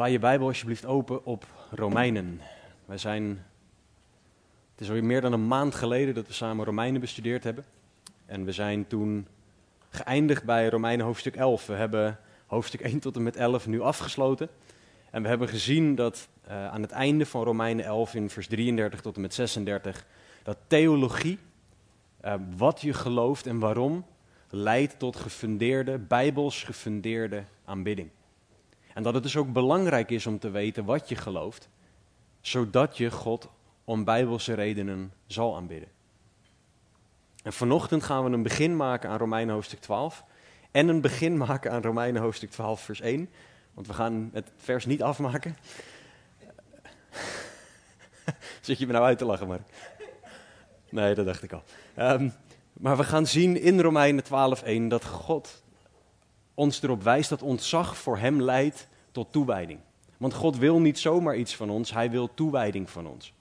Sla je Bijbel alsjeblieft open op Romeinen. Wij zijn. Het is alweer meer dan een maand geleden dat we samen Romeinen bestudeerd hebben. En we zijn toen geëindigd bij Romeinen hoofdstuk 11. We hebben hoofdstuk 1 tot en met 11 nu afgesloten. En we hebben gezien dat uh, aan het einde van Romeinen 11 in vers 33 tot en met 36 dat theologie, uh, wat je gelooft en waarom, leidt tot gefundeerde, bijbels gefundeerde aanbidding. En dat het dus ook belangrijk is om te weten wat je gelooft, zodat je God om bijbelse redenen zal aanbidden. En vanochtend gaan we een begin maken aan Romeinen hoofdstuk 12 en een begin maken aan Romeinen hoofdstuk 12 vers 1, want we gaan het vers niet afmaken. Zit je me nou uit te lachen, maar? Nee, dat dacht ik al. Um, maar we gaan zien in Romeinen 12:1 dat God ons erop wijst dat ontzag voor Hem leidt tot toewijding. Want God wil niet zomaar iets van ons, Hij wil toewijding van ons.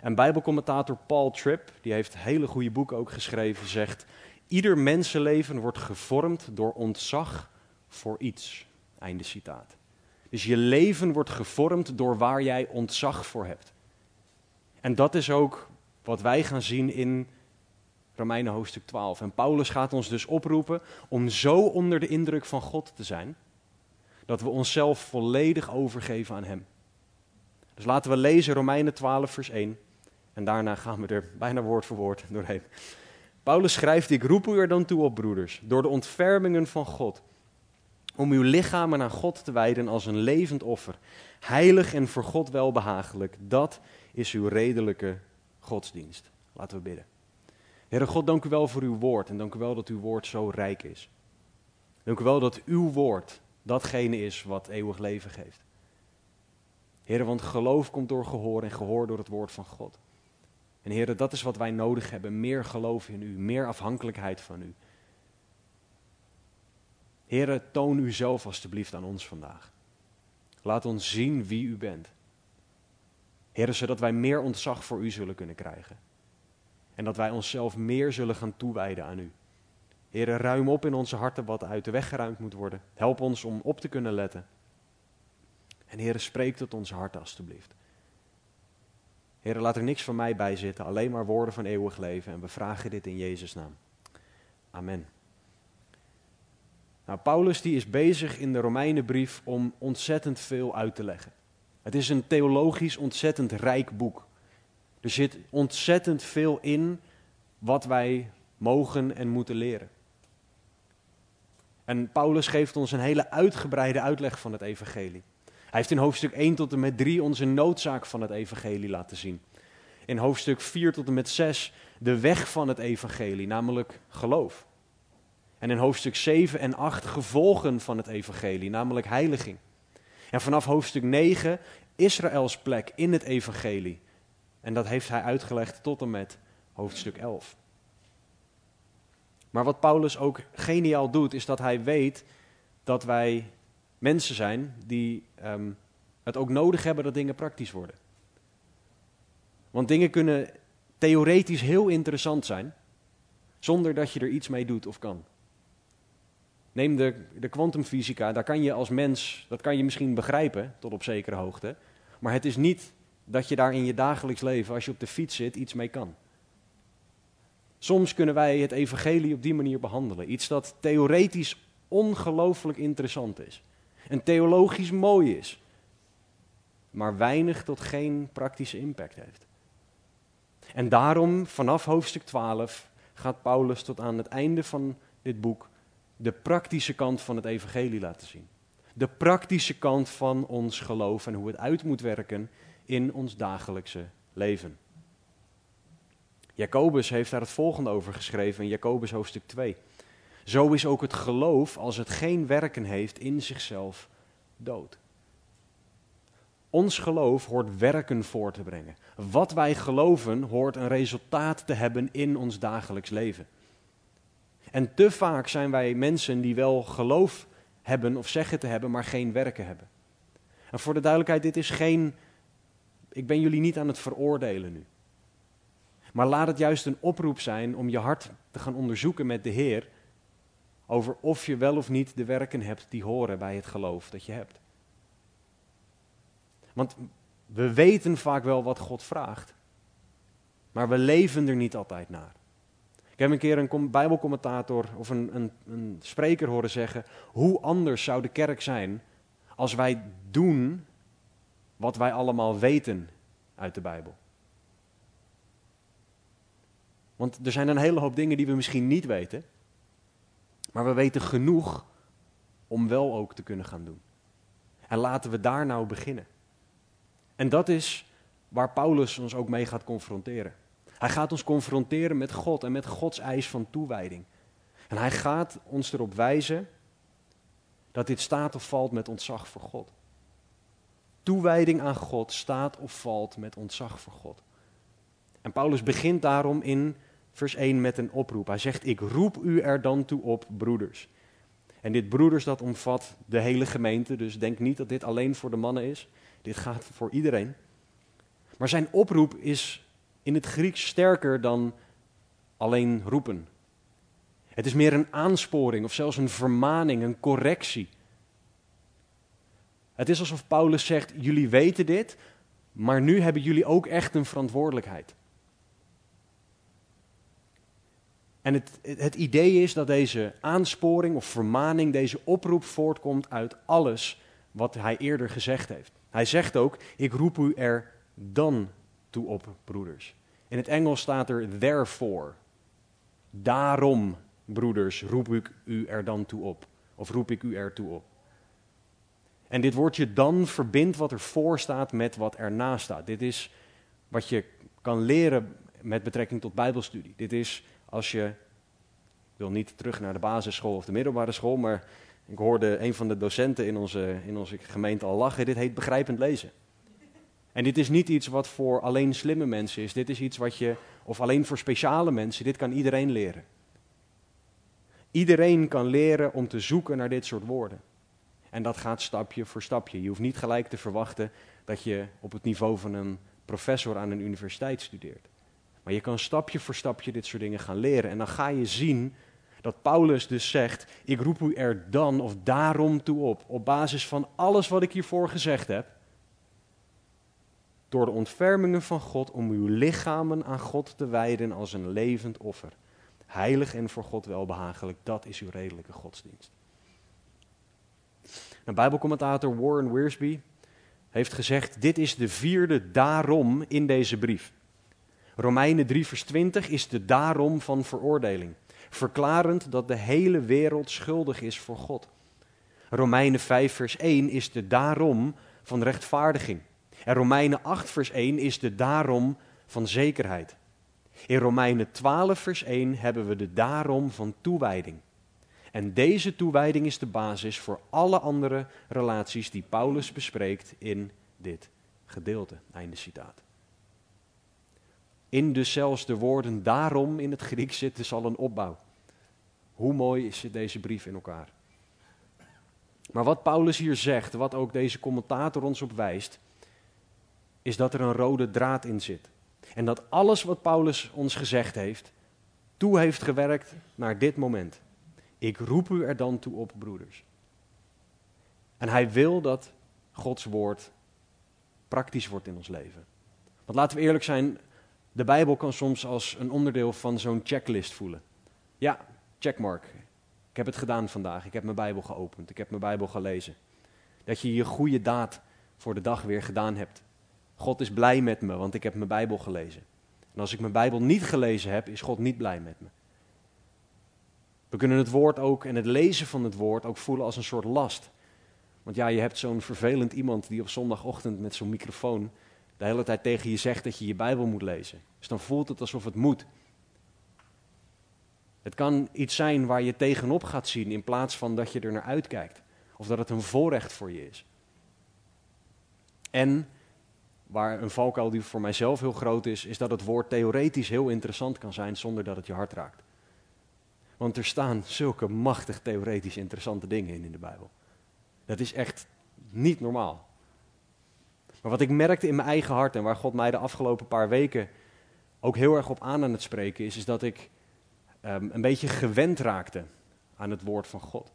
En Bijbelcommentator Paul Tripp, die heeft hele goede boeken ook geschreven, zegt: Ieder mensenleven wordt gevormd door ontzag voor iets. Einde citaat. Dus je leven wordt gevormd door waar jij ontzag voor hebt. En dat is ook wat wij gaan zien in Romeinen hoofdstuk 12. En Paulus gaat ons dus oproepen om zo onder de indruk van God te zijn, dat we onszelf volledig overgeven aan Hem. Dus laten we lezen Romeinen 12, vers 1. En daarna gaan we er bijna woord voor woord doorheen. Paulus schrijft: Ik roep u er dan toe op, broeders, door de ontfermingen van God, om uw lichamen aan God te wijden als een levend offer, heilig en voor God welbehagelijk. Dat is uw redelijke godsdienst. Laten we bidden. Heere God, dank u wel voor uw woord en dank u wel dat uw woord zo rijk is. Dank u wel dat uw woord datgene is wat eeuwig leven geeft. Heere, want geloof komt door gehoor en gehoor door het woord van God. En Heere, dat is wat wij nodig hebben. Meer geloof in u, meer afhankelijkheid van u. Heere, toon u zelf alstublieft aan ons vandaag. Laat ons zien wie u bent. Heere, zodat wij meer ontzag voor u zullen kunnen krijgen. En dat wij onszelf meer zullen gaan toewijden aan u. Heer, ruim op in onze harten wat uit de weg geruimd moet worden. Help ons om op te kunnen letten. En Heer, spreek tot onze harten alstublieft. Heer, laat er niks van mij bij zitten, alleen maar woorden van eeuwig leven. En we vragen dit in Jezus' naam. Amen. Nou, Paulus die is bezig in de Romeinenbrief om ontzettend veel uit te leggen. Het is een theologisch ontzettend rijk boek. Er zit ontzettend veel in wat wij mogen en moeten leren. En Paulus geeft ons een hele uitgebreide uitleg van het evangelie. Hij heeft in hoofdstuk 1 tot en met 3 ons een noodzaak van het evangelie laten zien. In hoofdstuk 4 tot en met 6 de weg van het evangelie, namelijk geloof. En in hoofdstuk 7 en 8 gevolgen van het evangelie, namelijk heiliging. En vanaf hoofdstuk 9 Israëls plek in het evangelie, en dat heeft hij uitgelegd tot en met hoofdstuk 11. Maar wat Paulus ook geniaal doet, is dat hij weet dat wij mensen zijn die um, het ook nodig hebben dat dingen praktisch worden. Want dingen kunnen theoretisch heel interessant zijn, zonder dat je er iets mee doet of kan. Neem de, de kwantumfysica, daar kan je als mens, dat kan je misschien begrijpen tot op zekere hoogte, maar het is niet dat je daar in je dagelijks leven, als je op de fiets zit, iets mee kan. Soms kunnen wij het evangelie op die manier behandelen. Iets dat theoretisch ongelooflijk interessant is. En theologisch mooi is. Maar weinig tot geen praktische impact heeft. En daarom, vanaf hoofdstuk 12, gaat Paulus tot aan het einde van dit boek de praktische kant van het evangelie laten zien. De praktische kant van ons geloof en hoe het uit moet werken in ons dagelijkse leven. Jacobus heeft daar het volgende over geschreven in Jacobus hoofdstuk 2. Zo is ook het geloof, als het geen werken heeft, in zichzelf dood. Ons geloof hoort werken voor te brengen. Wat wij geloven hoort een resultaat te hebben in ons dagelijks leven. En te vaak zijn wij mensen die wel geloof hebben of zeggen te hebben, maar geen werken hebben. En voor de duidelijkheid, dit is geen. Ik ben jullie niet aan het veroordelen nu. Maar laat het juist een oproep zijn om je hart te gaan onderzoeken met de Heer. Over of je wel of niet de werken hebt die horen bij het geloof dat je hebt. Want we weten vaak wel wat God vraagt. Maar we leven er niet altijd naar. Ik heb een keer een Bijbelcommentator of een, een, een spreker horen zeggen: hoe anders zou de kerk zijn als wij doen wat wij allemaal weten uit de Bijbel? Want er zijn een hele hoop dingen die we misschien niet weten, maar we weten genoeg om wel ook te kunnen gaan doen. En laten we daar nou beginnen. En dat is waar Paulus ons ook mee gaat confronteren. Hij gaat ons confronteren met God en met Gods eis van toewijding. En hij gaat ons erop wijzen dat dit staat of valt met ontzag voor God. Toewijding aan God staat of valt met ontzag voor God. En Paulus begint daarom in vers 1 met een oproep. Hij zegt: Ik roep u er dan toe op, broeders. En dit broeders, dat omvat de hele gemeente. Dus denk niet dat dit alleen voor de mannen is. Dit gaat voor iedereen. Maar zijn oproep is in het Grieks sterker dan alleen roepen. Het is meer een aansporing of zelfs een vermaning, een correctie. Het is alsof Paulus zegt: Jullie weten dit, maar nu hebben jullie ook echt een verantwoordelijkheid. En het, het idee is dat deze aansporing of vermaning, deze oproep voortkomt uit alles wat hij eerder gezegd heeft. Hij zegt ook, ik roep u er dan toe op, broeders. In het Engels staat er therefore. Daarom, broeders, roep ik u er dan toe op. Of roep ik u er toe op. En dit woordje dan verbindt wat er voor staat met wat erna staat. Dit is wat je kan leren met betrekking tot Bijbelstudie. Dit is als je, ik wil niet terug naar de basisschool of de middelbare school, maar ik hoorde een van de docenten in onze, in onze gemeente al lachen. Dit heet begrijpend lezen. En dit is niet iets wat voor alleen slimme mensen is. Dit is iets wat je, of alleen voor speciale mensen, dit kan iedereen leren. Iedereen kan leren om te zoeken naar dit soort woorden. En dat gaat stapje voor stapje. Je hoeft niet gelijk te verwachten dat je op het niveau van een professor aan een universiteit studeert. Maar je kan stapje voor stapje dit soort dingen gaan leren. En dan ga je zien dat Paulus dus zegt: Ik roep u er dan of daarom toe op, op basis van alles wat ik hiervoor gezegd heb, door de ontfermingen van God, om uw lichamen aan God te wijden als een levend offer. Heilig en voor God welbehagelijk, dat is uw redelijke godsdienst. Een Bijbelcommentator Warren Wiersbe heeft gezegd: Dit is de vierde daarom in deze brief. Romeinen 3, vers 20 is de daarom van veroordeling verklarend dat de hele wereld schuldig is voor God. Romeinen 5, vers 1 is de daarom van rechtvaardiging. En Romeinen 8, vers 1 is de daarom van zekerheid. In Romeinen 12, vers 1 hebben we de daarom van toewijding. En deze toewijding is de basis voor alle andere relaties die Paulus bespreekt in dit gedeelte. Einde citaat. In dus zelfs de woorden daarom in het Grieks zitten al een opbouw. Hoe mooi zit deze brief in elkaar. Maar wat Paulus hier zegt, wat ook deze commentator ons op wijst, is dat er een rode draad in zit. En dat alles wat Paulus ons gezegd heeft, toe heeft gewerkt naar dit moment. Ik roep u er dan toe op, broeders. En hij wil dat Gods woord praktisch wordt in ons leven. Want laten we eerlijk zijn, de Bijbel kan soms als een onderdeel van zo'n checklist voelen. Ja, checkmark. Ik heb het gedaan vandaag. Ik heb mijn Bijbel geopend. Ik heb mijn Bijbel gelezen. Dat je je goede daad voor de dag weer gedaan hebt. God is blij met me, want ik heb mijn Bijbel gelezen. En als ik mijn Bijbel niet gelezen heb, is God niet blij met me. We kunnen het woord ook en het lezen van het woord ook voelen als een soort last. Want ja, je hebt zo'n vervelend iemand die op zondagochtend met zo'n microfoon de hele tijd tegen je zegt dat je je Bijbel moet lezen. Dus dan voelt het alsof het moet. Het kan iets zijn waar je tegenop gaat zien in plaats van dat je er naar uitkijkt. Of dat het een voorrecht voor je is. En waar een valkuil die voor mijzelf heel groot is, is dat het woord theoretisch heel interessant kan zijn zonder dat het je hart raakt. Want er staan zulke machtig theoretisch interessante dingen in in de Bijbel. Dat is echt niet normaal. Maar wat ik merkte in mijn eigen hart en waar God mij de afgelopen paar weken ook heel erg op aan aan het spreken is, is dat ik um, een beetje gewend raakte aan het woord van God.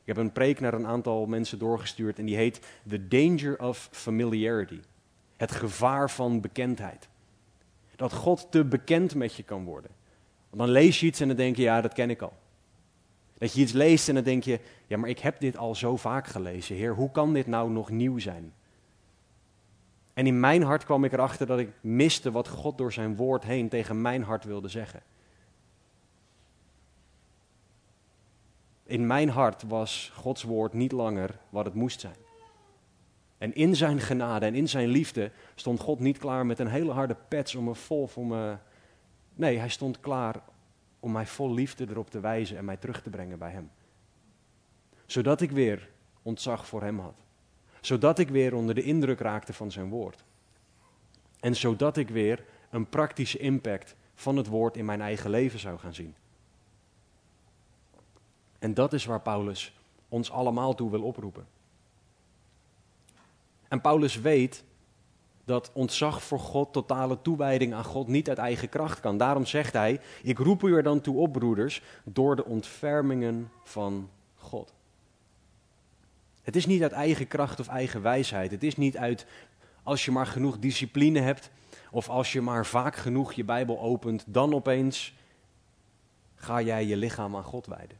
Ik heb een preek naar een aantal mensen doorgestuurd en die heet The Danger of Familiarity. Het gevaar van bekendheid. Dat God te bekend met je kan worden. Want dan lees je iets en dan denk je, ja, dat ken ik al. Dat je iets leest en dan denk je, ja, maar ik heb dit al zo vaak gelezen, Heer, hoe kan dit nou nog nieuw zijn? En in mijn hart kwam ik erachter dat ik miste wat God door zijn woord heen tegen mijn hart wilde zeggen. In mijn hart was Gods woord niet langer wat het moest zijn. En in zijn genade en in zijn liefde stond God niet klaar met een hele harde pets om me vol voor me. Nee, hij stond klaar om mij vol liefde erop te wijzen en mij terug te brengen bij hem. Zodat ik weer ontzag voor hem had. Zodat ik weer onder de indruk raakte van zijn woord. En zodat ik weer een praktische impact van het woord in mijn eigen leven zou gaan zien. En dat is waar Paulus ons allemaal toe wil oproepen. En Paulus weet dat ontzag voor God, totale toewijding aan God niet uit eigen kracht kan. Daarom zegt hij: Ik roep u er dan toe op, broeders, door de ontfermingen van God. Het is niet uit eigen kracht of eigen wijsheid. Het is niet uit als je maar genoeg discipline hebt of als je maar vaak genoeg je Bijbel opent, dan opeens ga jij je lichaam aan God wijden.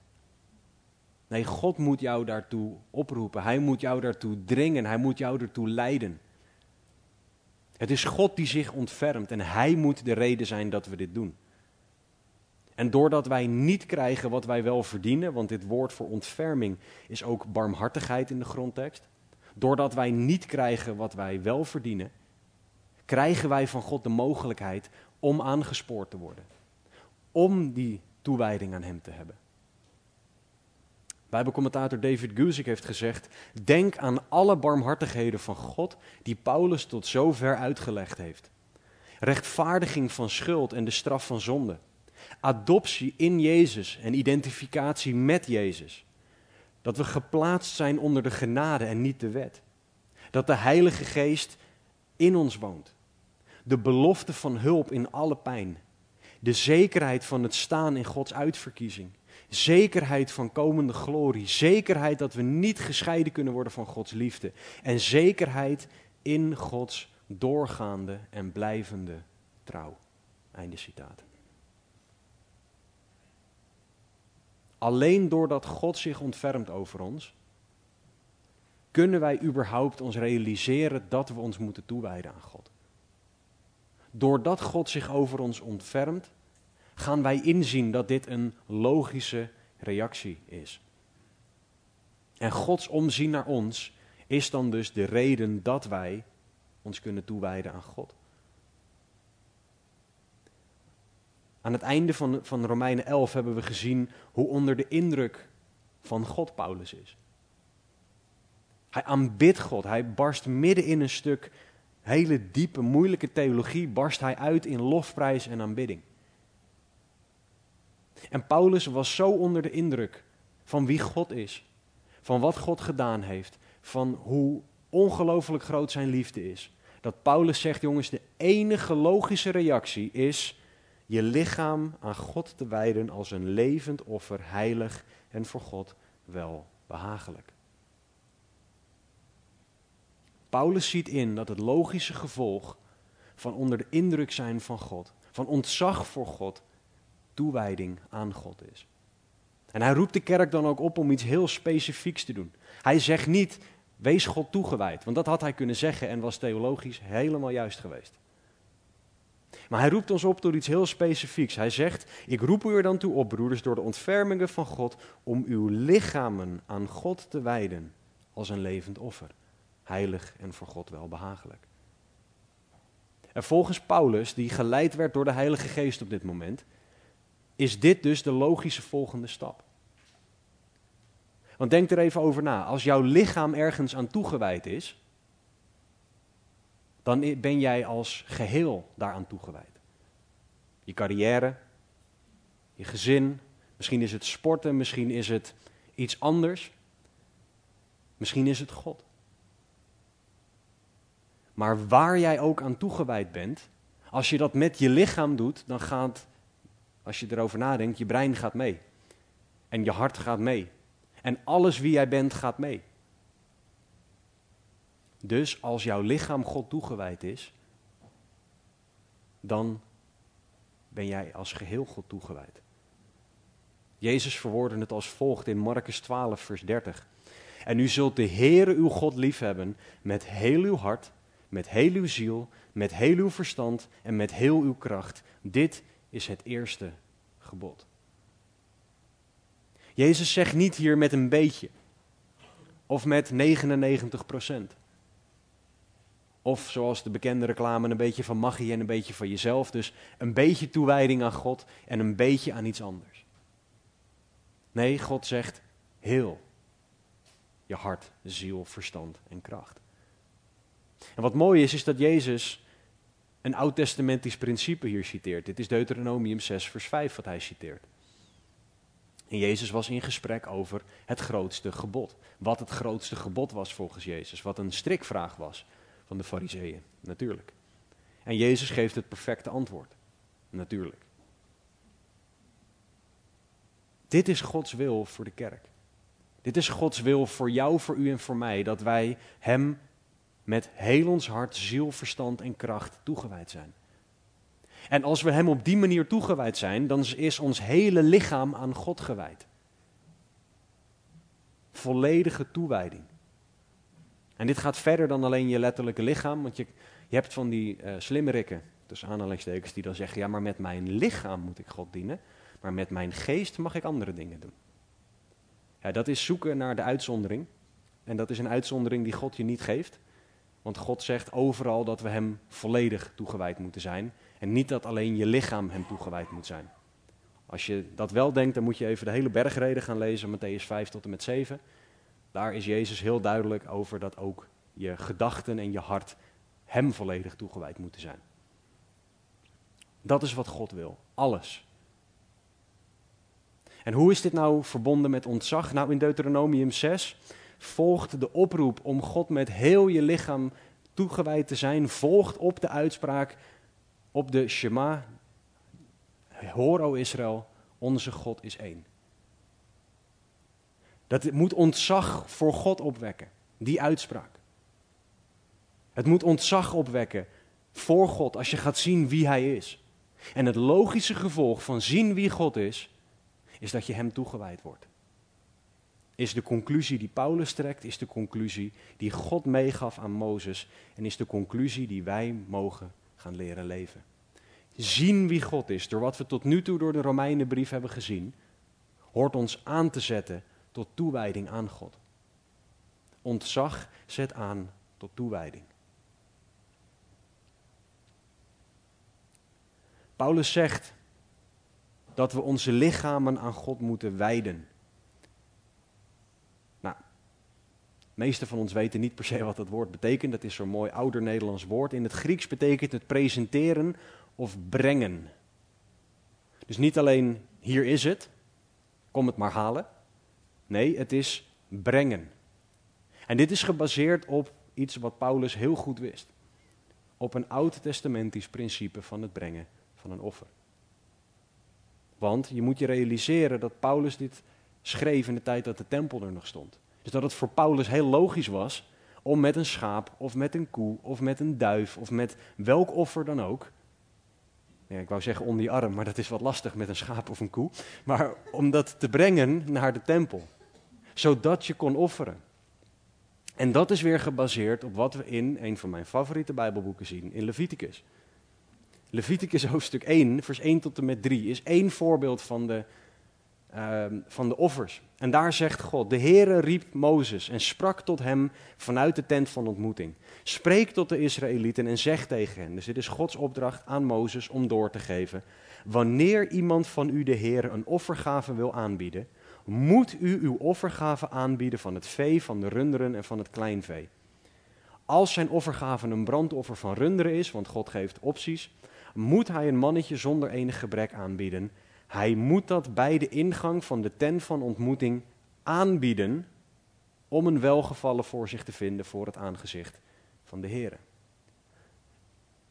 Nee, God moet jou daartoe oproepen. Hij moet jou daartoe dringen. Hij moet jou ertoe leiden. Het is God die zich ontfermt en Hij moet de reden zijn dat we dit doen. En doordat wij niet krijgen wat wij wel verdienen, want dit woord voor ontferming is ook barmhartigheid in de grondtekst. Doordat wij niet krijgen wat wij wel verdienen, krijgen wij van God de mogelijkheid om aangespoord te worden. Om die toewijding aan Hem te hebben. Bijbelcommentator David Guzik heeft gezegd: Denk aan alle barmhartigheden van God die Paulus tot zover uitgelegd heeft. Rechtvaardiging van schuld en de straf van zonde. Adoptie in Jezus en identificatie met Jezus. Dat we geplaatst zijn onder de genade en niet de wet. Dat de Heilige Geest in ons woont. De belofte van hulp in alle pijn. De zekerheid van het staan in Gods uitverkiezing Zekerheid van komende glorie. Zekerheid dat we niet gescheiden kunnen worden van Gods liefde. En zekerheid in Gods doorgaande en blijvende trouw. Einde citaat. Alleen doordat God zich ontfermt over ons, kunnen wij überhaupt ons realiseren dat we ons moeten toewijden aan God. Doordat God zich over ons ontfermt, gaan wij inzien dat dit een logische reactie is. En Gods omzien naar ons is dan dus de reden dat wij ons kunnen toewijden aan God. Aan het einde van, van Romeinen 11 hebben we gezien hoe onder de indruk van God Paulus is. Hij aanbidt God, hij barst midden in een stuk hele diepe, moeilijke theologie, barst hij uit in lofprijs en aanbidding. En Paulus was zo onder de indruk van wie God is, van wat God gedaan heeft, van hoe ongelooflijk groot zijn liefde is. Dat Paulus zegt, jongens, de enige logische reactie is je lichaam aan God te wijden als een levend offer, heilig en voor God wel behagelijk. Paulus ziet in dat het logische gevolg van onder de indruk zijn van God, van ontzag voor God, toewijding aan God is. En hij roept de kerk dan ook op om iets heel specifieks te doen. Hij zegt niet, wees God toegewijd, want dat had hij kunnen zeggen en was theologisch helemaal juist geweest. Maar hij roept ons op door iets heel specifieks. Hij zegt, ik roep u er dan toe op, broeders, door de ontfermingen van God, om uw lichamen aan God te wijden als een levend offer. Heilig en voor God wel behagelijk. En volgens Paulus, die geleid werd door de Heilige Geest op dit moment, is dit dus de logische volgende stap. Want denk er even over na. Als jouw lichaam ergens aan toegewijd is, dan ben jij als geheel daaraan toegewijd. Je carrière, je gezin, misschien is het sporten, misschien is het iets anders, misschien is het God. Maar waar jij ook aan toegewijd bent, als je dat met je lichaam doet, dan gaat, als je erover nadenkt, je brein gaat mee. En je hart gaat mee. En alles wie jij bent gaat mee. Dus als jouw lichaam God toegewijd is, dan ben jij als geheel God toegewijd. Jezus verwoordde het als volgt in Marcus 12, vers 30. En u zult de Heere uw God liefhebben met heel uw hart, met heel uw ziel, met heel uw verstand en met heel uw kracht. Dit is het eerste gebod. Jezus zegt niet hier met een beetje of met 99 procent. Of zoals de bekende reclame, een beetje van magie en een beetje van jezelf. Dus een beetje toewijding aan God en een beetje aan iets anders. Nee, God zegt heel. Je hart, ziel, verstand en kracht. En wat mooi is, is dat Jezus een oud-testamentisch principe hier citeert. Dit is Deuteronomium 6, vers 5 wat hij citeert. En Jezus was in gesprek over het grootste gebod. Wat het grootste gebod was volgens Jezus. Wat een strikvraag was van de fariseeën, natuurlijk. En Jezus geeft het perfecte antwoord, natuurlijk. Dit is Gods wil voor de kerk. Dit is Gods wil voor jou, voor u en voor mij, dat wij Hem met heel ons hart, ziel, verstand en kracht toegewijd zijn. En als we Hem op die manier toegewijd zijn, dan is ons hele lichaam aan God gewijd. Volledige toewijding. En dit gaat verder dan alleen je letterlijke lichaam, want je, je hebt van die uh, slimmerikken, tussen aanhalingstekens, die dan zeggen, ja maar met mijn lichaam moet ik God dienen, maar met mijn geest mag ik andere dingen doen. Ja, dat is zoeken naar de uitzondering. En dat is een uitzondering die God je niet geeft. Want God zegt overal dat we Hem volledig toegewijd moeten zijn. En niet dat alleen je lichaam Hem toegewijd moet zijn. Als je dat wel denkt, dan moet je even de hele bergreden gaan lezen, Matthäus 5 tot en met 7. Daar is Jezus heel duidelijk over dat ook je gedachten en je hart Hem volledig toegewijd moeten zijn. Dat is wat God wil. Alles. En hoe is dit nou verbonden met ontzag? Nou, in Deuteronomium 6 volgt de oproep om God met heel je lichaam toegewijd te zijn, volgt op de uitspraak, op de Shema, hoor o Israël, onze God is één. Dat moet ontzag voor God opwekken, die uitspraak. Het moet ontzag opwekken voor God als je gaat zien wie Hij is. En het logische gevolg van zien wie God is, is dat je Hem toegewijd wordt. Is de conclusie die Paulus trekt, is de conclusie die God meegaf aan Mozes en is de conclusie die wij mogen gaan leren leven. Zien wie God is, door wat we tot nu toe door de Romeinenbrief hebben gezien, hoort ons aan te zetten tot toewijding aan God. Ontzag zet aan tot toewijding. Paulus zegt dat we onze lichamen aan God moeten wijden. Nou, de meeste van ons weten niet per se wat dat woord betekent. Dat is zo'n mooi ouder Nederlands woord. In het Grieks betekent het presenteren of brengen. Dus niet alleen hier is het, kom het maar halen. Nee, het is brengen. En dit is gebaseerd op iets wat Paulus heel goed wist. Op een oud-testamentisch principe van het brengen van een offer. Want je moet je realiseren dat Paulus dit schreef in de tijd dat de tempel er nog stond. Dus dat het voor Paulus heel logisch was om met een schaap of met een koe of met een duif of met welk offer dan ook. Ja, ik wou zeggen onder die arm, maar dat is wat lastig met een schaap of een koe. Maar om dat te brengen naar de tempel zodat je kon offeren. En dat is weer gebaseerd op wat we in een van mijn favoriete Bijbelboeken zien, in Leviticus. Leviticus hoofdstuk 1, vers 1 tot en met 3, is één voorbeeld van de, uh, van de offers. En daar zegt God, de Heere riep Mozes en sprak tot hem vanuit de tent van ontmoeting. Spreek tot de Israëlieten en zeg tegen hen, dus dit is Gods opdracht aan Mozes om door te geven. Wanneer iemand van u de Heere een offergave wil aanbieden, moet u uw offergave aanbieden van het vee, van de runderen en van het kleinvee. Als zijn offergave een brandoffer van runderen is, want God geeft opties, moet hij een mannetje zonder enig gebrek aanbieden. Hij moet dat bij de ingang van de tent van ontmoeting aanbieden om een welgevallen voor zich te vinden voor het aangezicht van de Heer.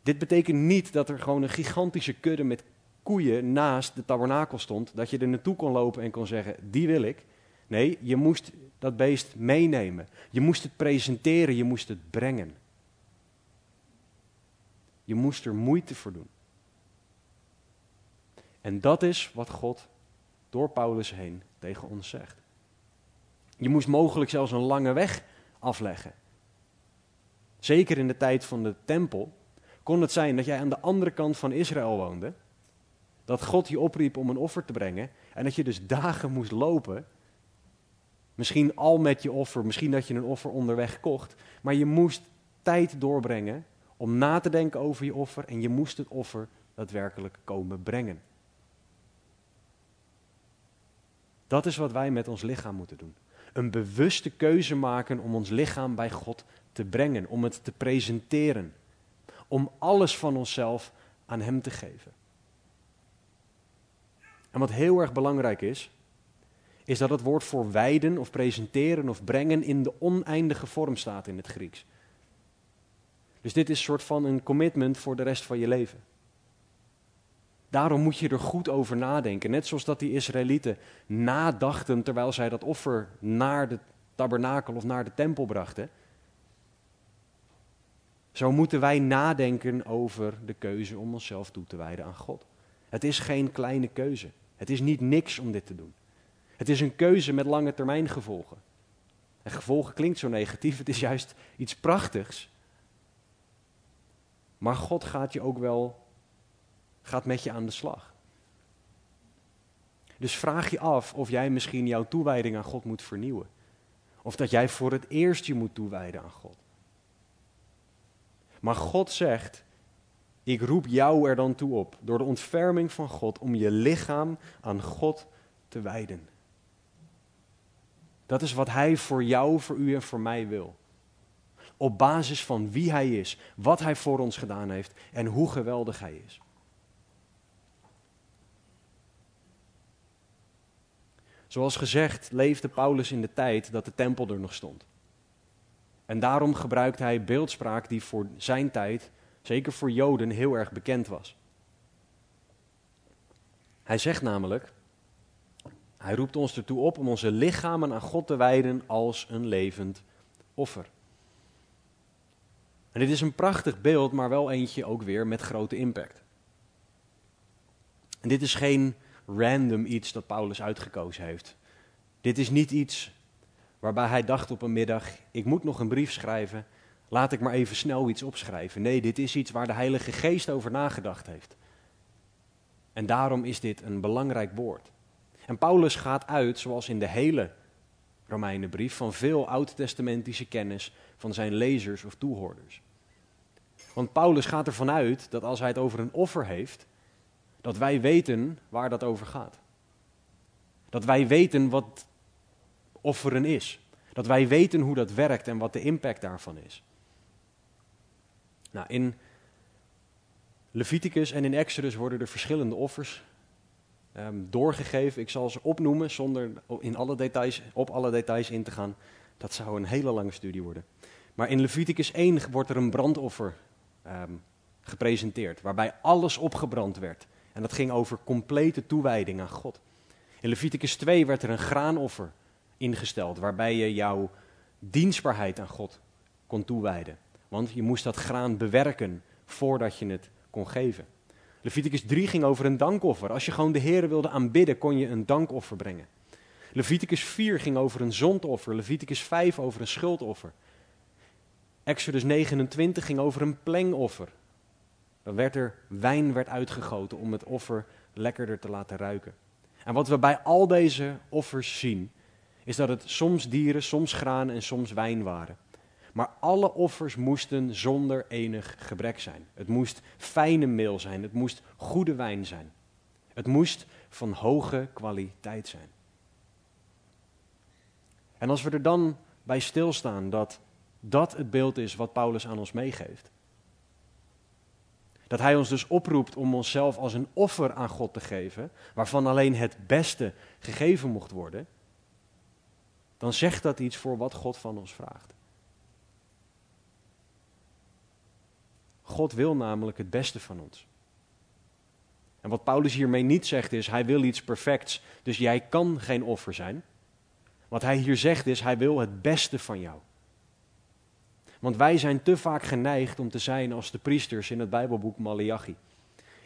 Dit betekent niet dat er gewoon een gigantische kudde met koeien naast de tabernakel stond, dat je er naartoe kon lopen en kon zeggen, die wil ik. Nee, je moest dat beest meenemen. Je moest het presenteren, je moest het brengen. Je moest er moeite voor doen. En dat is wat God door Paulus heen tegen ons zegt. Je moest mogelijk zelfs een lange weg afleggen. Zeker in de tijd van de tempel kon het zijn dat jij aan de andere kant van Israël woonde. Dat God je opriep om een offer te brengen. En dat je dus dagen moest lopen. Misschien al met je offer, misschien dat je een offer onderweg kocht. Maar je moest tijd doorbrengen om na te denken over je offer. En je moest het offer daadwerkelijk komen brengen. Dat is wat wij met ons lichaam moeten doen. Een bewuste keuze maken om ons lichaam bij God te brengen, om het te presenteren. Om alles van onszelf aan Hem te geven. En wat heel erg belangrijk is, is dat het woord voor wijden of presenteren of brengen in de oneindige vorm staat in het Grieks. Dus dit is een soort van een commitment voor de rest van je leven. Daarom moet je er goed over nadenken. Net zoals dat die Israëlieten nadachten terwijl zij dat offer naar de tabernakel of naar de tempel brachten. Zo moeten wij nadenken over de keuze om onszelf toe te wijden aan God. Het is geen kleine keuze. Het is niet niks om dit te doen. Het is een keuze met lange termijn gevolgen. En gevolgen klinkt zo negatief, het is juist iets prachtigs. Maar God gaat je ook wel, gaat met je aan de slag. Dus vraag je af of jij misschien jouw toewijding aan God moet vernieuwen. Of dat jij voor het eerst je moet toewijden aan God. Maar God zegt, ik roep jou er dan toe op, door de ontferming van God, om je lichaam aan God te wijden. Dat is wat Hij voor jou, voor u en voor mij wil. Op basis van wie Hij is, wat Hij voor ons gedaan heeft en hoe geweldig Hij is. Zoals gezegd leefde Paulus in de tijd dat de tempel er nog stond. En daarom gebruikt hij beeldspraak die voor zijn tijd, zeker voor Joden, heel erg bekend was. Hij zegt namelijk, hij roept ons ertoe op om onze lichamen aan God te wijden als een levend offer. En dit is een prachtig beeld, maar wel eentje ook weer met grote impact. En dit is geen random iets dat Paulus uitgekozen heeft. Dit is niet iets waarbij hij dacht op een middag: ik moet nog een brief schrijven, laat ik maar even snel iets opschrijven. Nee, dit is iets waar de Heilige Geest over nagedacht heeft. En daarom is dit een belangrijk woord. En Paulus gaat uit, zoals in de hele Romeinenbrief, van veel oud-testamentische kennis van zijn lezers of toehoorders. Want Paulus gaat ervan uit dat als hij het over een offer heeft, dat wij weten waar dat over gaat. Dat wij weten wat offeren is. Dat wij weten hoe dat werkt en wat de impact daarvan is. Nou, in Leviticus en in Exodus worden er verschillende offers um, doorgegeven. Ik zal ze opnoemen zonder in alle details, op alle details in te gaan. Dat zou een hele lange studie worden. Maar in Leviticus 1 wordt er een brandoffer um, gepresenteerd, waarbij alles opgebrand werd. En dat ging over complete toewijding aan God. In Leviticus 2 werd er een graanoffer ingesteld, waarbij je jouw dienstbaarheid aan God kon toewijden. Want je moest dat graan bewerken voordat je het kon geven. Leviticus 3 ging over een dankoffer. Als je gewoon de Heer wilde aanbidden, kon je een dankoffer brengen. Leviticus 4 ging over een zondoffer. Leviticus 5 over een schuldoffer. Exodus 29 ging over een plengoffer. Werd er wijn werd uitgegoten om het offer lekkerder te laten ruiken. En wat we bij al deze offers zien, is dat het soms dieren, soms graan en soms wijn waren. Maar alle offers moesten zonder enig gebrek zijn. Het moest fijne meel zijn, het moest goede wijn zijn. Het moest van hoge kwaliteit zijn. En als we er dan bij stilstaan dat dat het beeld is wat Paulus aan ons meegeeft. Dat hij ons dus oproept om onszelf als een offer aan God te geven, waarvan alleen het beste gegeven mocht worden, dan zegt dat iets voor wat God van ons vraagt. God wil namelijk het beste van ons. En wat Paulus hiermee niet zegt is, hij wil iets perfects, dus jij kan geen offer zijn. Wat hij hier zegt is, hij wil het beste van jou. Want wij zijn te vaak geneigd om te zijn als de priesters in het Bijbelboek Malachi.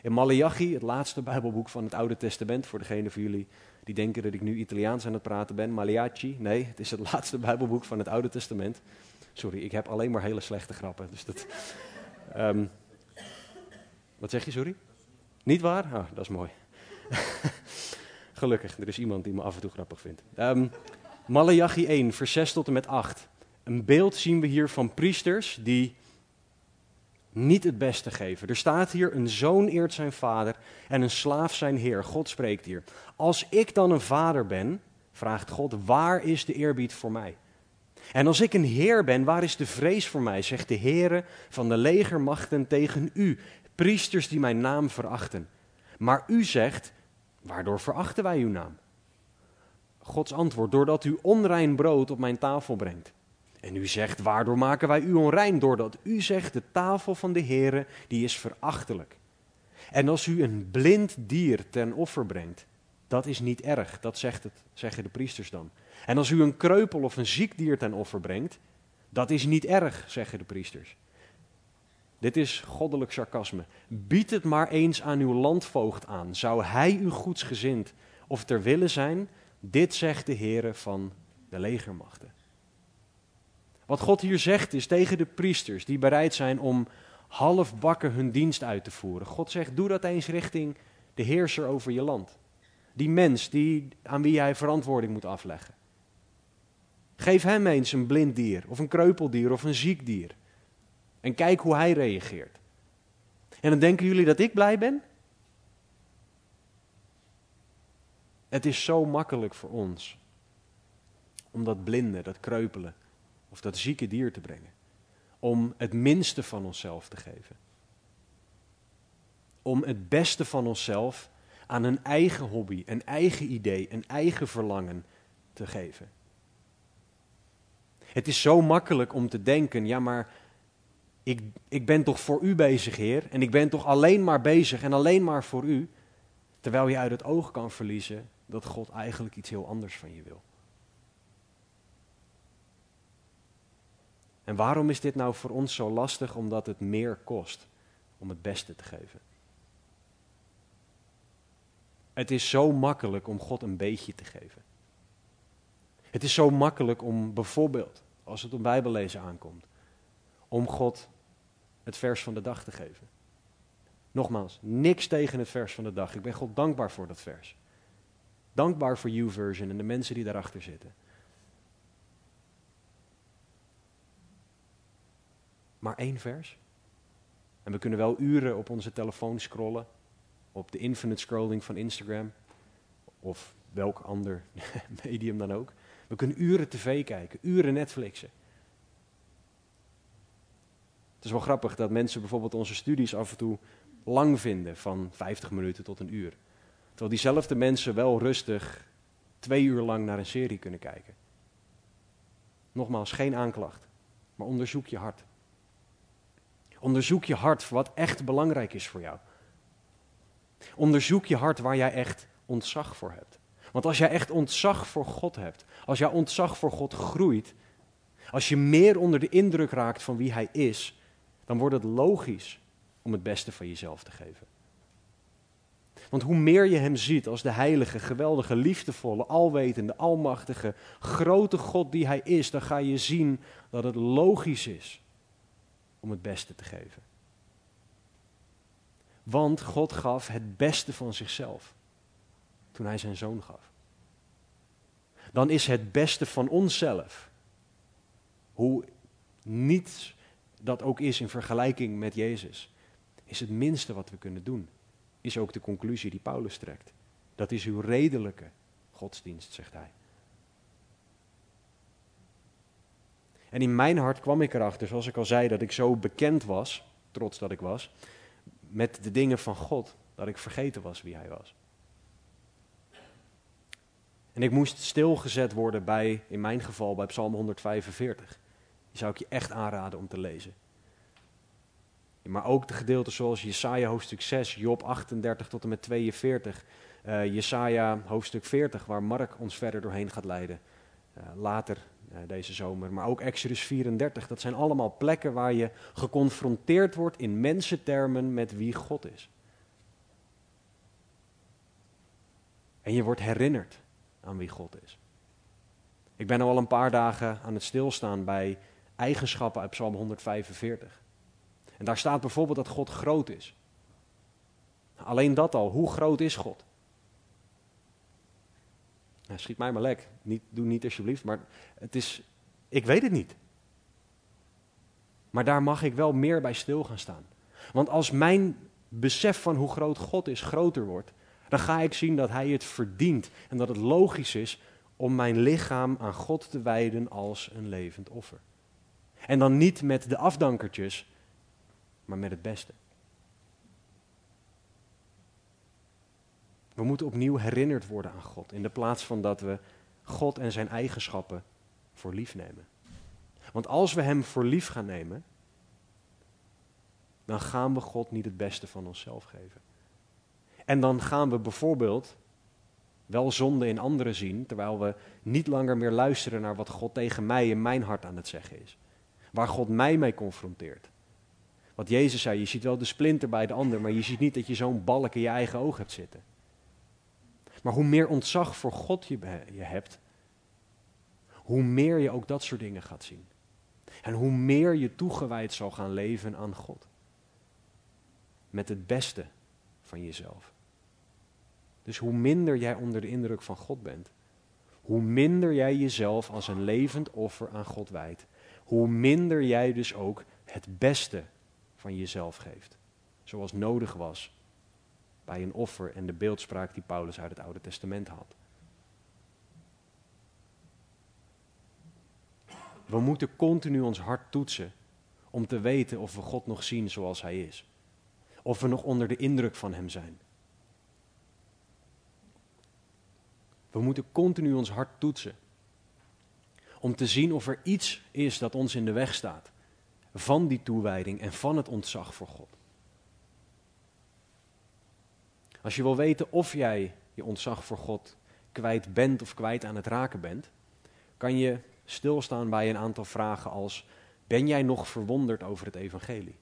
In Malachi, het laatste Bijbelboek van het Oude Testament, voor degenen van jullie die denken dat ik nu Italiaans aan het praten ben, Malachi, nee, het is het laatste Bijbelboek van het Oude Testament. Sorry, ik heb alleen maar hele slechte grappen. Dus dat, um, wat zeg je, sorry? Niet waar? Ah, dat is mooi. Gelukkig, er is iemand die me af en toe grappig vindt. Um, Malachi 1, vers 6 tot en met 8. Een beeld zien we hier van priesters die niet het beste geven. Er staat hier: een zoon eert zijn vader en een slaaf zijn heer. God spreekt hier. Als ik dan een vader ben, vraagt God, waar is de eerbied voor mij? En als ik een heer ben, waar is de vrees voor mij? Zegt de Heere van de legermachten tegen u, priesters die mijn naam verachten. Maar u zegt, waardoor verachten wij uw naam? Gods antwoord, doordat u onrein brood op mijn tafel brengt. En u zegt, waardoor maken wij u onrein? Doordat u zegt, de tafel van de Heere, die is verachtelijk. En als u een blind dier ten offer brengt, dat is niet erg, dat zegt het, zeggen de priesters dan. En als u een kreupel of een ziek dier ten offer brengt, dat is niet erg, zeggen de priesters. Dit is goddelijk sarcasme. Bied het maar eens aan uw landvoogd aan. Zou hij u goedsgezind of ter willen zijn? Dit zegt de Heere van de legermachten. Wat God hier zegt is tegen de priesters die bereid zijn om halfbakken hun dienst uit te voeren. God zegt, doe dat eens richting de heerser over je land. Die mens die, aan wie jij verantwoording moet afleggen. Geef hem eens een blind dier, of een kreupeldier, of een ziek dier. En kijk hoe hij reageert. En dan denken jullie dat ik blij ben? Het is zo makkelijk voor ons om dat blinde, dat kreupelen of dat zieke dier te brengen. Om het minste van onszelf te geven. Om het beste van onszelf aan een eigen hobby, een eigen idee, een eigen verlangen te geven. Het is zo makkelijk om te denken, ja maar ik, ik ben toch voor u bezig, Heer, en ik ben toch alleen maar bezig en alleen maar voor u, terwijl je uit het oog kan verliezen dat God eigenlijk iets heel anders van je wil. En waarom is dit nou voor ons zo lastig? Omdat het meer kost om het beste te geven. Het is zo makkelijk om God een beetje te geven. Het is zo makkelijk om bijvoorbeeld, als het om Bijbellezen aankomt, om God het vers van de dag te geven. Nogmaals, niks tegen het vers van de dag. Ik ben God dankbaar voor dat vers. Dankbaar voor YouVersion en de mensen die daarachter zitten. Maar één vers. En we kunnen wel uren op onze telefoon scrollen, op de infinite scrolling van Instagram of welk ander medium dan ook. We kunnen uren tv kijken, uren Netflixen. Het is wel grappig dat mensen bijvoorbeeld onze studies af en toe lang vinden, van 50 minuten tot een uur. Terwijl diezelfde mensen wel rustig twee uur lang naar een serie kunnen kijken. Nogmaals, geen aanklacht, maar onderzoek je hart. Onderzoek je hart voor wat echt belangrijk is voor jou. Onderzoek je hart waar jij echt ontzag voor hebt. Want als jij echt ontzag voor God hebt, als jij ontzag voor God groeit, als je meer onder de indruk raakt van wie Hij is, dan wordt het logisch om het beste van jezelf te geven. Want hoe meer je Hem ziet als de heilige, geweldige, liefdevolle, alwetende, almachtige, grote God die Hij is, dan ga je zien dat het logisch is om het beste te geven. Want God gaf het beste van zichzelf toen Hij zijn zoon gaf. Dan is het beste van onszelf, hoe niets dat ook is in vergelijking met Jezus, is het minste wat we kunnen doen. Is ook de conclusie die Paulus trekt. Dat is uw redelijke godsdienst, zegt hij. En in mijn hart kwam ik erachter, zoals ik al zei, dat ik zo bekend was, trots dat ik was, met de dingen van God, dat ik vergeten was wie Hij was. En ik moest stilgezet worden bij, in mijn geval, bij Psalm 145. Die zou ik je echt aanraden om te lezen. Maar ook de gedeelten zoals Jesaja hoofdstuk 6, Job 38 tot en met 42, uh, Jesaja hoofdstuk 40, waar Mark ons verder doorheen gaat leiden. Uh, later deze zomer. Maar ook Exodus 34. Dat zijn allemaal plekken waar je geconfronteerd wordt in mensentermen met wie God is. En je wordt herinnerd aan wie God is. Ik ben al een paar dagen aan het stilstaan bij eigenschappen uit Psalm 145. En daar staat bijvoorbeeld dat God groot is. Alleen dat al, hoe groot is God? Schiet mij maar lek, niet, doe niet alsjeblieft, maar het is, ik weet het niet. Maar daar mag ik wel meer bij stil gaan staan. Want als mijn besef van hoe groot God is groter wordt, dan ga ik zien dat Hij het verdient en dat het logisch is om mijn lichaam aan God te wijden als een levend offer. En dan niet met de afdankertjes, maar met het beste. We moeten opnieuw herinnerd worden aan God, in de plaats van dat we God en zijn eigenschappen voor lief nemen. Want als we Hem voor lief gaan nemen, dan gaan we God niet het beste van onszelf geven. En dan gaan we bijvoorbeeld wel zonde in anderen zien, terwijl we niet langer meer luisteren naar wat God tegen mij in mijn hart aan het zeggen is. Waar God mij mee confronteert. Wat Jezus zei, je ziet wel de splinter bij de ander, maar je ziet niet dat je zo'n balk in je eigen oog hebt zitten. Maar hoe meer ontzag voor God je, je hebt, hoe meer je ook dat soort dingen gaat zien. En hoe meer je toegewijd zal gaan leven aan God. Met het beste van jezelf. Dus hoe minder jij onder de indruk van God bent, hoe minder jij jezelf als een levend offer aan God wijdt, hoe minder jij dus ook het beste van jezelf geeft. Zoals nodig was bij een offer en de beeldspraak die Paulus uit het Oude Testament had. We moeten continu ons hart toetsen om te weten of we God nog zien zoals Hij is. Of we nog onder de indruk van Hem zijn. We moeten continu ons hart toetsen. Om te zien of er iets is dat ons in de weg staat. Van die toewijding en van het ontzag voor God. Als je wil weten of jij je ontzag voor God kwijt bent of kwijt aan het raken bent, kan je stilstaan bij een aantal vragen als: Ben jij nog verwonderd over het evangelie?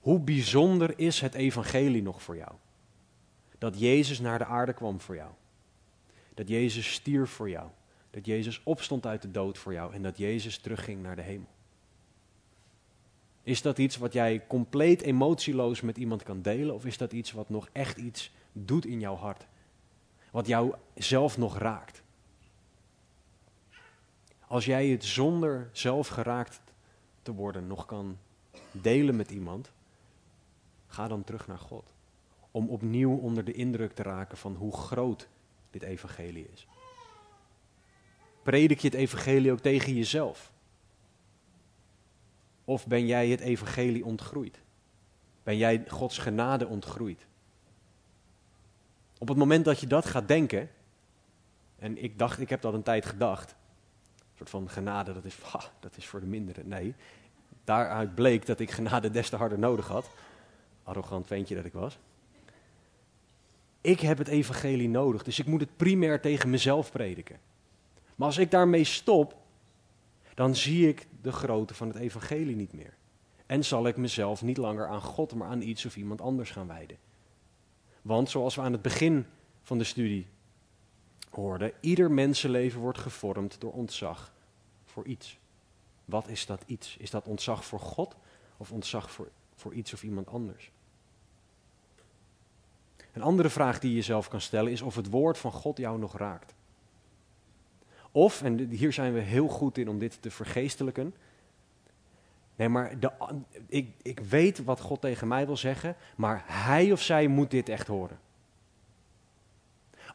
Hoe bijzonder is het evangelie nog voor jou? Dat Jezus naar de aarde kwam voor jou. Dat Jezus stierf voor jou. Dat Jezus opstond uit de dood voor jou en dat Jezus terugging naar de hemel. Is dat iets wat jij compleet emotieloos met iemand kan delen? Of is dat iets wat nog echt iets doet in jouw hart? Wat jou zelf nog raakt? Als jij het zonder zelf geraakt te worden nog kan delen met iemand, ga dan terug naar God. Om opnieuw onder de indruk te raken van hoe groot dit evangelie is. Predik je het evangelie ook tegen jezelf? Of ben jij het evangelie ontgroeid? Ben jij Gods genade ontgroeid? Op het moment dat je dat gaat denken, en ik dacht, ik heb dat een tijd gedacht, een soort van genade, dat is, dat is voor de minderen. Nee, daaruit bleek dat ik genade des te harder nodig had. Arrogant ventje dat ik was. Ik heb het evangelie nodig, dus ik moet het primair tegen mezelf prediken. Maar als ik daarmee stop, dan zie ik de grootte van het evangelie niet meer. En zal ik mezelf niet langer aan God, maar aan iets of iemand anders gaan wijden. Want zoals we aan het begin van de studie hoorden, ieder mensenleven wordt gevormd door ontzag voor iets. Wat is dat iets? Is dat ontzag voor God of ontzag voor, voor iets of iemand anders? Een andere vraag die je jezelf kan stellen is of het woord van God jou nog raakt. Of, en hier zijn we heel goed in om dit te vergeestelijken. Nee, maar de, ik, ik weet wat God tegen mij wil zeggen, maar hij of zij moet dit echt horen.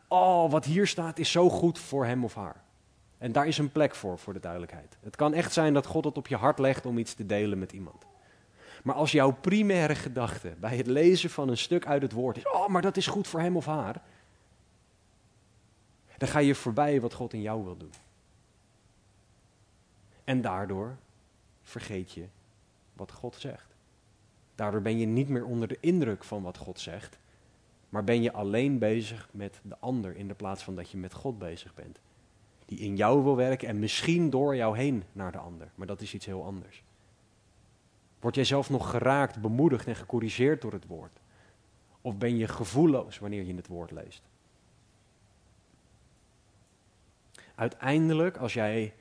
Oh, wat hier staat is zo goed voor hem of haar. En daar is een plek voor, voor de duidelijkheid. Het kan echt zijn dat God het op je hart legt om iets te delen met iemand. Maar als jouw primaire gedachte bij het lezen van een stuk uit het woord is: oh, maar dat is goed voor hem of haar. Dan ga je voorbij wat God in jou wil doen. En daardoor vergeet je wat God zegt. Daardoor ben je niet meer onder de indruk van wat God zegt, maar ben je alleen bezig met de ander in de plaats van dat je met God bezig bent. Die in jou wil werken en misschien door jou heen naar de ander, maar dat is iets heel anders. Word jij zelf nog geraakt, bemoedigd en gecorrigeerd door het woord? Of ben je gevoelloos wanneer je het woord leest? Uiteindelijk, als jij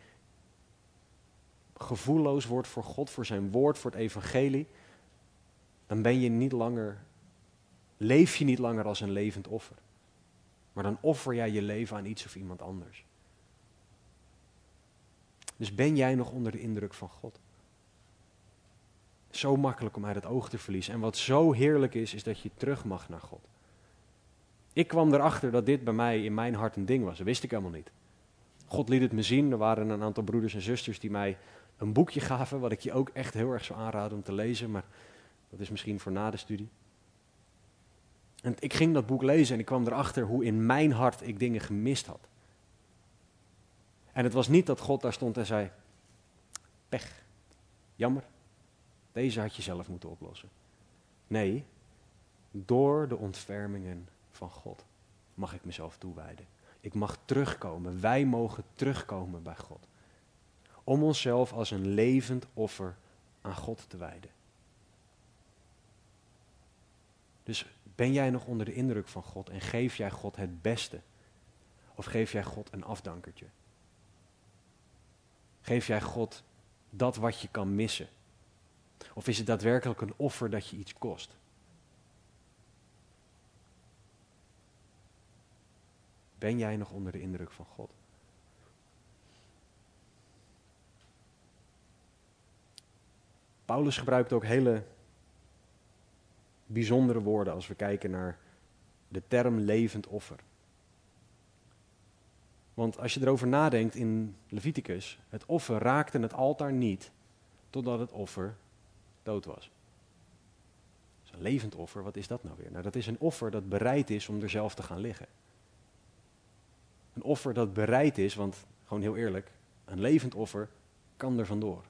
gevoelloos wordt voor God, voor zijn woord, voor het evangelie, dan ben je niet langer, leef je niet langer als een levend offer. Maar dan offer jij je leven aan iets of iemand anders. Dus ben jij nog onder de indruk van God? Zo makkelijk om uit het oog te verliezen. En wat zo heerlijk is, is dat je terug mag naar God. Ik kwam erachter dat dit bij mij in mijn hart een ding was. Dat wist ik helemaal niet. God liet het me zien. Er waren een aantal broeders en zusters die mij een boekje gaven, wat ik je ook echt heel erg zou aanraden om te lezen, maar dat is misschien voor na de studie. En ik ging dat boek lezen en ik kwam erachter hoe in mijn hart ik dingen gemist had. En het was niet dat God daar stond en zei: pech, jammer, deze had je zelf moeten oplossen. Nee, door de ontfermingen van God mag ik mezelf toewijden. Ik mag terugkomen, wij mogen terugkomen bij God om onszelf als een levend offer aan God te wijden. Dus ben jij nog onder de indruk van God en geef jij God het beste? Of geef jij God een afdankertje? Geef jij God dat wat je kan missen? Of is het daadwerkelijk een offer dat je iets kost? Ben jij nog onder de indruk van God? Paulus gebruikt ook hele bijzondere woorden als we kijken naar de term levend offer. Want als je erover nadenkt in Leviticus, het offer raakte het altaar niet totdat het offer dood was. Een levend offer, wat is dat nou weer? Nou, dat is een offer dat bereid is om er zelf te gaan liggen. Een offer dat bereid is, want gewoon heel eerlijk, een levend offer kan er vandoor.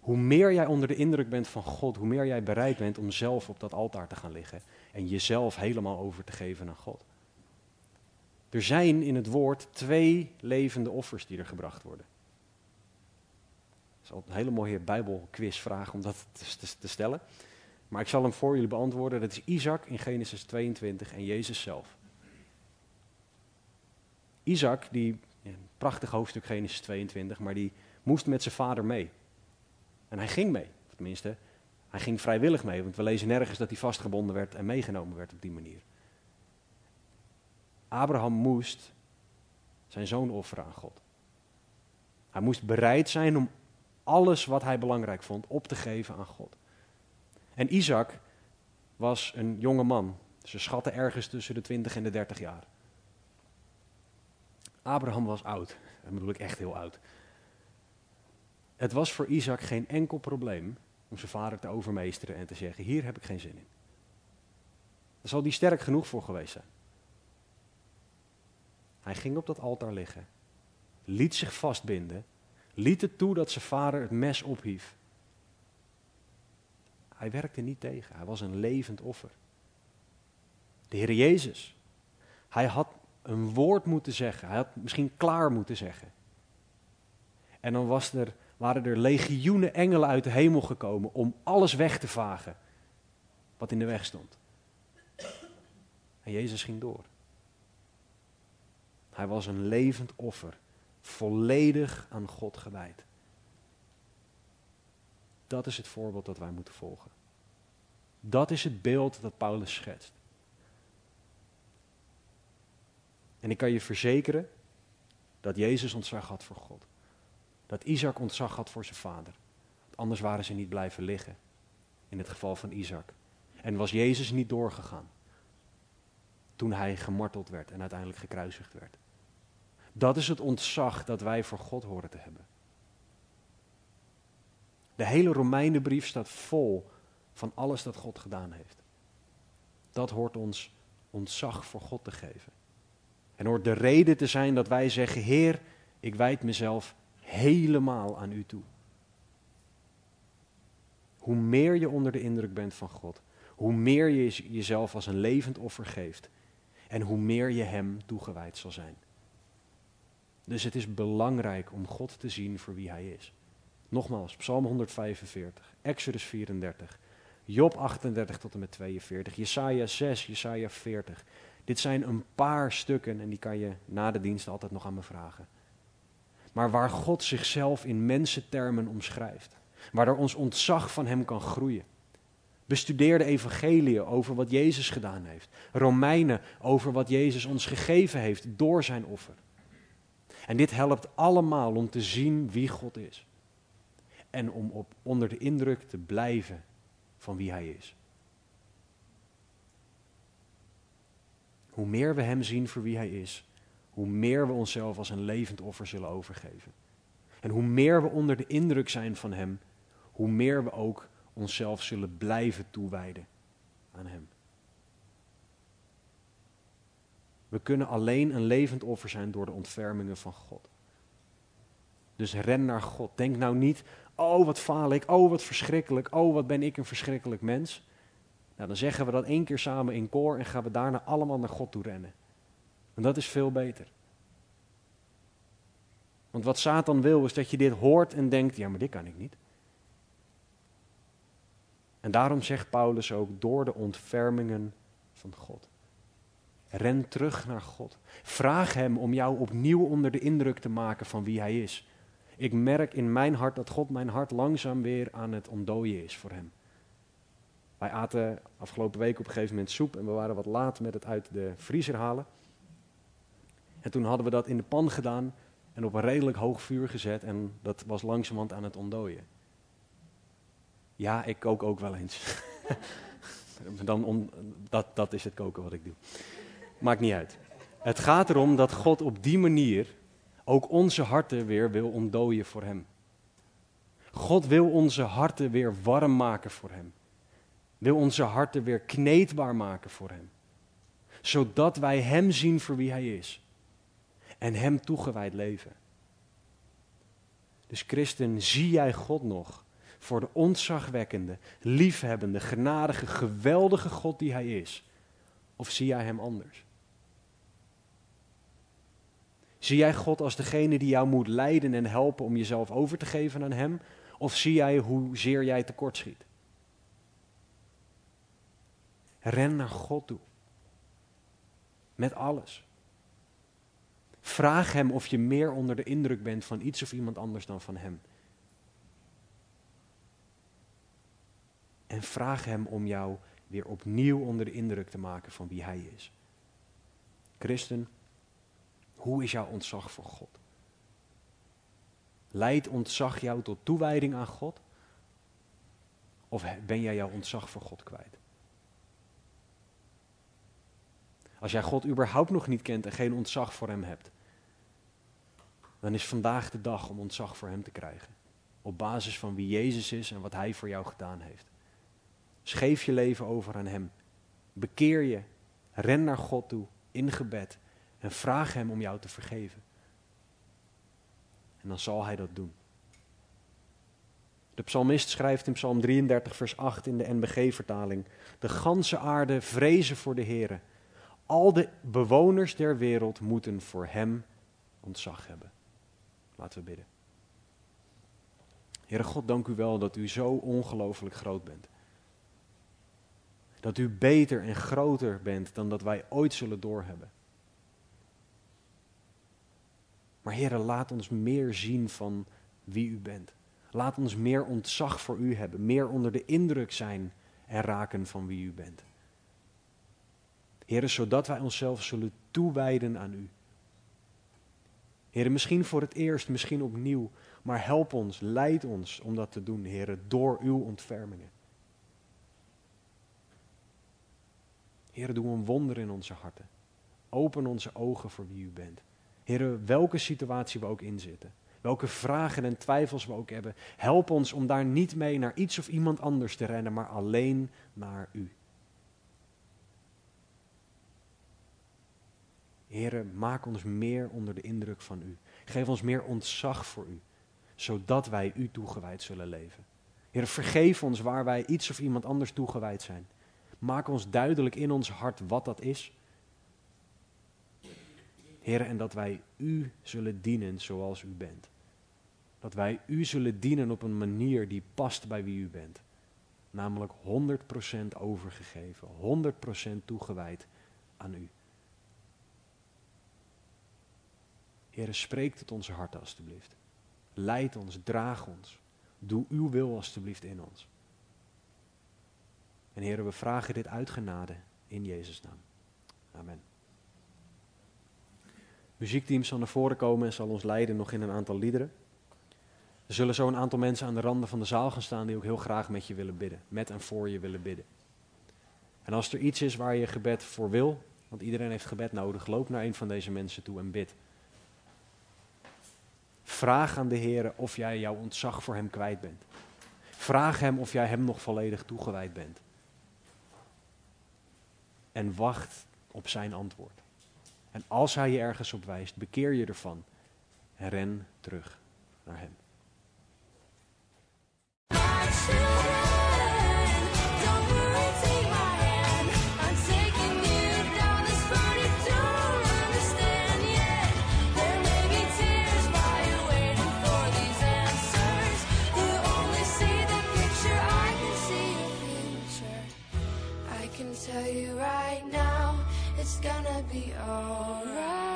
Hoe meer jij onder de indruk bent van God, hoe meer jij bereid bent om zelf op dat altaar te gaan liggen en jezelf helemaal over te geven aan God. Er zijn in het woord twee levende offers die er gebracht worden. Dat is een hele mooie Bijbelquizvraag om dat te stellen. Maar ik zal hem voor jullie beantwoorden. Dat is Isaac in Genesis 22 en Jezus zelf. Isaac, die, een prachtig hoofdstuk Genesis 22, maar die moest met zijn vader mee. En hij ging mee. Tenminste, hij ging vrijwillig mee, want we lezen nergens dat hij vastgebonden werd en meegenomen werd op die manier. Abraham moest zijn zoon offeren aan God. Hij moest bereid zijn om alles wat hij belangrijk vond op te geven aan God. En Isaac was een jonge man. Ze schatten ergens tussen de 20 en de 30 jaar. Abraham was oud. Dat bedoel ik echt heel oud. Het was voor Isaac geen enkel probleem om zijn vader te overmeesteren en te zeggen: Hier heb ik geen zin in. Daar zal die sterk genoeg voor geweest zijn. Hij ging op dat altaar liggen, liet zich vastbinden, liet het toe dat zijn vader het mes ophief. Hij werkte niet tegen, hij was een levend offer. De Heer Jezus, hij had een woord moeten zeggen, hij had misschien klaar moeten zeggen. En dan was er waren er legioenen engelen uit de hemel gekomen om alles weg te vagen wat in de weg stond. En Jezus ging door. Hij was een levend offer, volledig aan God gewijd. Dat is het voorbeeld dat wij moeten volgen. Dat is het beeld dat Paulus schetst. En ik kan je verzekeren dat Jezus ontzag had voor God dat Isaac ontzag had voor zijn vader. Anders waren ze niet blijven liggen. In het geval van Isaac. En was Jezus niet doorgegaan. toen hij gemarteld werd en uiteindelijk gekruisigd werd. Dat is het ontzag dat wij voor God horen te hebben. De hele Romeinenbrief staat vol van alles dat God gedaan heeft. Dat hoort ons ontzag voor God te geven. En hoort de reden te zijn dat wij zeggen: Heer, ik wijd mezelf helemaal aan u toe. Hoe meer je onder de indruk bent van God, hoe meer je jezelf als een levend offer geeft en hoe meer je Hem toegewijd zal zijn. Dus het is belangrijk om God te zien voor wie Hij is. Nogmaals, Psalm 145, Exodus 34, Job 38 tot en met 42, Jesaja 6, Jesaja 40. Dit zijn een paar stukken en die kan je na de dienst altijd nog aan me vragen. Maar waar God zichzelf in mensentermen omschrijft. Waardoor ons ontzag van Hem kan groeien. Bestudeer de evangeliën over wat Jezus gedaan heeft. Romeinen over wat Jezus ons gegeven heeft door zijn offer. En dit helpt allemaal om te zien wie God is. En om op, onder de indruk te blijven van wie Hij is. Hoe meer we Hem zien voor wie Hij is, hoe meer we onszelf als een levend offer zullen overgeven. En hoe meer we onder de indruk zijn van Hem, hoe meer we ook onszelf zullen blijven toewijden aan Hem. We kunnen alleen een levend offer zijn door de ontfermingen van God. Dus ren naar God. Denk nou niet, oh wat faal ik, oh wat verschrikkelijk, oh wat ben ik een verschrikkelijk mens. Nou, dan zeggen we dat één keer samen in koor en gaan we daarna allemaal naar God toe rennen. En dat is veel beter. Want wat Satan wil is dat je dit hoort en denkt, ja maar dit kan ik niet. En daarom zegt Paulus ook door de ontfermingen van God. Ren terug naar God. Vraag Hem om jou opnieuw onder de indruk te maken van wie Hij is. Ik merk in mijn hart dat God mijn hart langzaam weer aan het ontdooien is voor Hem. Wij aten afgelopen week op een gegeven moment soep en we waren wat laat met het uit de vriezer halen. En toen hadden we dat in de pan gedaan en op een redelijk hoog vuur gezet en dat was langzamerhand aan het ontdooien. Ja, ik kook ook wel eens. Dan dat, dat is het koken wat ik doe. Maakt niet uit. Het gaat erom dat God op die manier ook onze harten weer wil ontdooien voor Hem. God wil onze harten weer warm maken voor Hem. Wil onze harten weer kneedbaar maken voor Hem. Zodat wij Hem zien voor wie Hij is. En Hem toegewijd leven. Dus christen, zie jij God nog voor de ontzagwekkende, liefhebbende, genadige, geweldige God die Hij is? Of zie jij Hem anders? Zie jij God als degene die jou moet leiden en helpen om jezelf over te geven aan Hem? Of zie jij hoezeer jij tekortschiet? Ren naar God toe. Met alles. Vraag Hem of je meer onder de indruk bent van iets of iemand anders dan van Hem. En vraag Hem om jou weer opnieuw onder de indruk te maken van wie Hij is. Christen, hoe is jouw ontzag voor God? Leidt ontzag jou tot toewijding aan God? Of ben jij jouw ontzag voor God kwijt? Als jij God überhaupt nog niet kent en geen ontzag voor Hem hebt, dan is vandaag de dag om ontzag voor Hem te krijgen. Op basis van wie Jezus is en wat Hij voor jou gedaan heeft. Scheef je leven over aan Hem. Bekeer je. Ren naar God toe in gebed en vraag Hem om jou te vergeven. En dan zal Hij dat doen. De psalmist schrijft in Psalm 33, vers 8 in de NBG-vertaling: De ganse aarde vrezen voor de Heer. Al de bewoners der wereld moeten voor Hem ontzag hebben. Laten we bidden. Heere God, dank u wel dat u zo ongelooflijk groot bent. Dat u beter en groter bent dan dat wij ooit zullen doorhebben. Maar Heere, laat ons meer zien van wie u bent. Laat ons meer ontzag voor u hebben, meer onder de indruk zijn en raken van wie u bent. Heere, zodat wij onszelf zullen toewijden aan u. Heere, misschien voor het eerst, misschien opnieuw, maar help ons, leid ons om dat te doen, Heere, door uw ontfermingen. Heer, doe een wonder in onze harten. Open onze ogen voor wie u bent. Heer, welke situatie we ook inzitten. Welke vragen en twijfels we ook hebben. Help ons om daar niet mee naar iets of iemand anders te rennen, maar alleen naar u. Heren, maak ons meer onder de indruk van u. Geef ons meer ontzag voor u, zodat wij u toegewijd zullen leven. Heer, vergeef ons waar wij iets of iemand anders toegewijd zijn. Maak ons duidelijk in ons hart wat dat is. Heer, en dat wij u zullen dienen zoals u bent. Dat wij u zullen dienen op een manier die past bij wie u bent. Namelijk 100% overgegeven, 100% toegewijd aan u. Heer, spreek tot onze harten alstublieft. Leid ons, draag ons. Doe uw wil alstublieft in ons. En Heer, we vragen dit uit genade in Jezus' naam. Amen. Muziekteam zal naar voren komen en zal ons leiden nog in een aantal liederen. Er zullen zo een aantal mensen aan de randen van de zaal gaan staan die ook heel graag met je willen bidden. Met en voor je willen bidden. En als er iets is waar je gebed voor wil, want iedereen heeft gebed nodig, loop naar een van deze mensen toe en bid. Vraag aan de Heer of jij jouw ontzag voor Hem kwijt bent. Vraag Hem of jij Hem nog volledig toegewijd bent. En wacht op Zijn antwoord. En als hij je ergens op wijst, bekeer je ervan. En ren terug naar hem. tell you right now. gonna be alright.